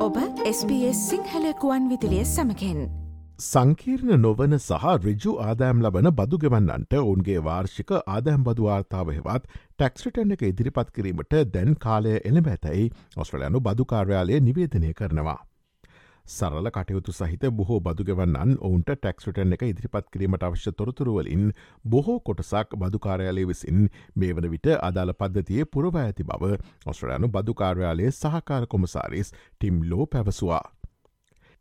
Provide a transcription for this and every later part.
ඔබ SBS සිංහලකුවන් විදිලිය සමකෙන් සංකීර්ණ නොවන සහ රජු ආදෑම් ලබන බදු ගෙවන්නන්ට ඔවුන්ගේ වාර්ෂික ආදෑම් බදු වාර්තාව හෙවත් ටැක්ස්ටන් එක ඉදිරිපත් කිරීමට දැන් කාලය එළඹ ඇතැයි ඔස්ට්‍රලයනු බදු කාර්යාලය නිවේදනය කරනවා. සරල කටයුතු සහිත බොහෝ බදුගෙවන්නන් ඔවුන්ට ටැක්ස්ටන් එක ඉදිරිපත් කිරීමට අවශ්‍ය තොරතුරුවලින් බොහෝ කොටසක් බදුකාරයාලය විසින් මේ වන විට අදාළ පද්ධතියේ පුරව ඇති බව ඔස්ට්‍රලයානු බදුකාර්යාලයේ සහකාර කොමසාරිස් ටිම් ලෝ පැවසවා.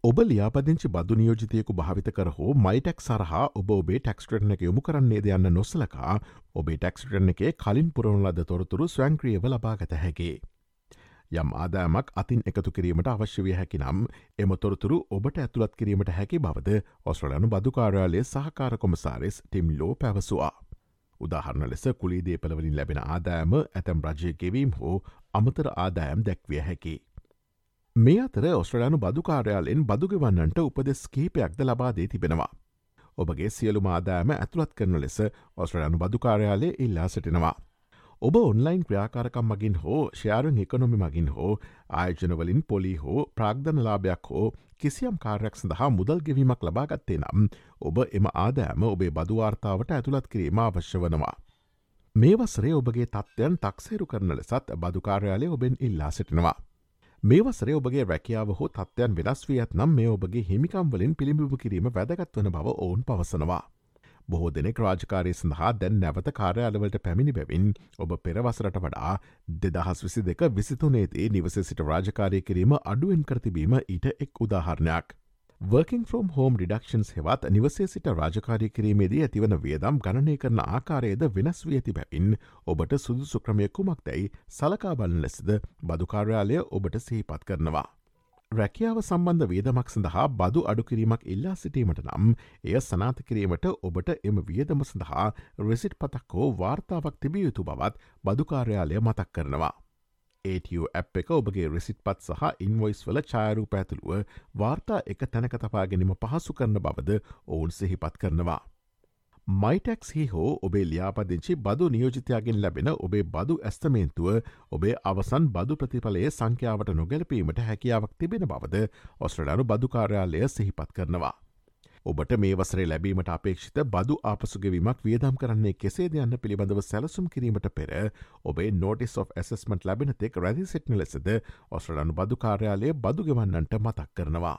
ඔබ ලියාපදිංචි බදු නියෝජිතයකු භාවිත කර හෝ මයිටෙක් සරහා ඔබ ඔබේ ටැක්ස්ටරන එක යොමු කරන්නේ දයන්න නොසලකා ඔබේ ටැක්ස්ටරන එකේ කලින් පුරවුණ ලද තොරතුරු ස්වංක්‍රියව ලබාගත හැගේ. යම් ආදායමක් අතින් එකතු කිරීමට අවශ්‍ය විය හැකි නම් එම තොරතුරු ඔබට ඇතුළත් කිරීමට හැකි බවද ඔස්ට්‍රලයනු බදුකාරයාලේ සහකාර කොමසාරිස් ටිම් ලෝ පැවසවා. උදාහරණ ලෙස කුලී දේපලවලින් ලැබෙන ආදායම ඇතැම් රජය ගෙවීම් හෝ අමතර ආදායම් දැක්විය හැකි. මේ අතර ඔස්ට්‍රලයානු බදුකාරයාලෙන් බදුගවන්නන්ට උපදෙස් කීපයක්ද ලබාදේ තිබෙනවා. ඔබගේ සියලු ආදායම ඇතුළත් කරන ලෙස ඔස්ට්‍රලයානු බදුකාරයාලේ ඉල්ලා සිටිනවා. ඔබ ඔන්ලයින් ක්‍රියාකාරකම් මගින් හෝ ෂයාරුන් එකොනොමි මගින් හෝ ආයජනවලින් පොලි හෝ ප්‍රාග්ධන ලාභයක් හෝ කිසියම් කාර්යක් සඳහා මුදල් ගෙවීමක් ලබාගත්තේ නම් ඔබ එම ආදෑම ඔබේ බදුවාර්තාවට ඇතුළත් කිරීම අවශ්‍ය වනවා. මේ වසරේ ඔබගේ තත්ත්වයන් තක්සේරු කරන ලෙසත් බදුකාර්යාලය ඔබෙන් ඉල්ලා සිටිනවා. මේ වසරේ ඔබගේ රැකියාව හෝ තත්ත්වයන් වෙනස් වී ඇත්නම් මේ ඔබගේ හිමිකම්වලින් පිළිබිඹ කිරීම වැදගත්වන බව ඔවුන් පවසනවා. බොහෝ දෙනෙක් රාජකාරය සඳහා දැන් නැවත කාර්යාලවලට පැමිණි බැවින් ඔබ පෙරවසරට වඩා දෙදහස් විසි දෙක විසිතුනේතේ නිවස සිට රාජකාරය කිරීම අඩුවෙන් කරතිබීම ඊට එක් උදාහරණයක්. Working from Home රිඩක්ෂන්ස් හෙවත් නිවසේ සිට රාජකාරය කිරීමේදී ඇතිවන වියදම් ගණනය කරන ආකාරයේද වෙනස් වී ඇති බැවින් ඔබට සුදු සුක්‍රමයකුමක් දැයි සලකාබලන ලෙසද බදුකාර්යාලය ඔබට සහිපත් කරනවා. රැකියාව සම්බන්ධ වේදමක් සඳහා බදු අඩුකිරීමක් ඉල්ලා සිටීමට නම් එය සනාත කිරීමට ඔබට එම වියදම සඳහා රෙසිට් පතක් හෝ වාර්තාවක් තිබිය යුතු බවත් බදුකාර්යාලය මතක් කරනවා. ATU ඇප් එක ඔබගේ රෙසිට් පත් සහ ඉන්වොයිස් වල චායරූ පැතුළුව වාර්තා එක තැනක තපා ගැනීම පහසු කරන බවද ඔවුන් සිහිපත් කරනවා. මයිටැක්හි හෝ ඔබේ ලියාපදිංචි බදු නියෝජිතයාගෙන් ලැබෙන ඔබේ බදු ඇස්තමේන්තුව ඔබේ අවසන් බදු ප්‍රතිඵලයේ සංඛ්‍යාවට නොගැලපීමට හැකියාවක් තිබෙන බවද ඔස්ට්‍රඩානු බදුකාර්යාලය සිහිපත් කරනවා. ඔබට මේ වසරේ ලැබීමට අපේක්ෂිත බදු ආපසුගෙවීමක් වියදම් කරන්නේ කෙසේ යන්න පිළිබඳව සැලසුම් කිරීමට පෙර ඔබේ නෝටිස් of ඇසස්මට ලැබෙන තෙක් රැදි සිට්න ලෙසද ඔස්ට්‍රලනු බදුකාර්යාලයේ බදුගෙවන්නන්ට මතක් කරනවා.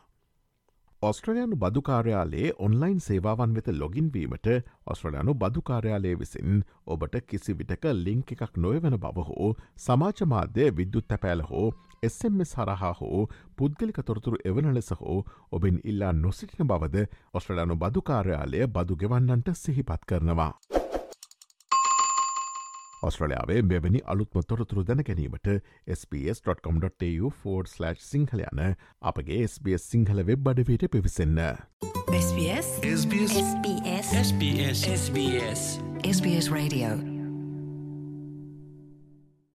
ඔස්ට්‍රලයානු බදුකාර්යාලයේ ඔන්ලයින් සේවාවන් වෙත ලොගින්වීමට ඔස්ට්‍රලයානු බදුකාර්යාලය විසින් ඔබට කිසි විටක ලිංක එකක් නොයවන බව හෝ සමාජමාධ්‍ය විද්‍යුත් තැපෑල හෝ SMS හරහා හෝ පුද්ගලික තොරතුරු එවන ලෙස හෝ ඔබෙන් ඉල්ලා නොසිටින බවද ඔස්ට්‍රලයානු බදුකාර්යාලය බදු ගෙවන්නන්ට සිහිපත් කරනවා. ඔස්ට්‍රලයාාවේ මෙවැනි අලුත්ම තොරතුරු දැන ගැනීමට ps.com.tu4/ සිංහල යන අපගේ SBS සිංහල වෙබ් අඩවයට පිවිසන්න. SBS SBS SBS SBS SBS Radio